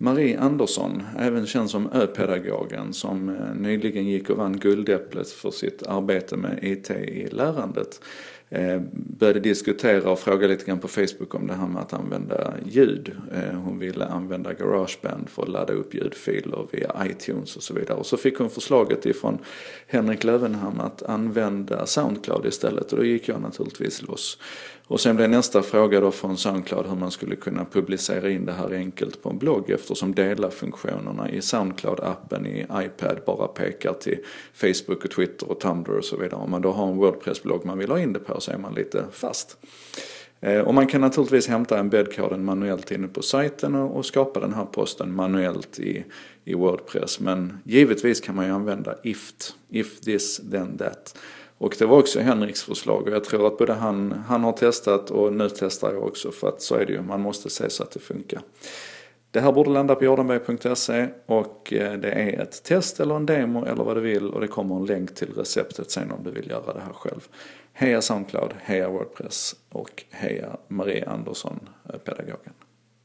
Marie Andersson, även känd som Ö-pedagogen, som eh, nyligen gick och vann Guldäpplet för sitt arbete med IT i lärandet, Eh, började diskutera och fråga lite grann på Facebook om det här med att använda ljud. Eh, hon ville använda Garageband för att ladda upp ljudfiler via iTunes och så vidare. Och så fick hon förslaget ifrån Henrik Lövenham att använda Soundcloud istället och då gick jag naturligtvis loss. Och sen blev nästa fråga då från Soundcloud hur man skulle kunna publicera in det här enkelt på en blogg eftersom dela-funktionerna i Soundcloud-appen i iPad bara pekar till Facebook och Twitter och Tumblr och så vidare. Om man då har en Wordpress-blogg man vill ha in det på så är man lite fast. Eh, och man kan naturligtvis hämta embedkoden manuellt inne på sajten och skapa den här posten manuellt i, i Wordpress. Men givetvis kan man ju använda IFT, if this then that. Och det var också Henriks förslag och jag tror att både han, han har testat och nu testar jag också för att så är det ju, man måste se så att det funkar. Det här borde landa på jordanberg.se och eh, det är ett test eller en demo eller vad du vill och det kommer en länk till receptet sen om du vill göra det här själv. Heja Soundcloud, heja Wordpress och heja Marie Andersson, eh, pedagogen.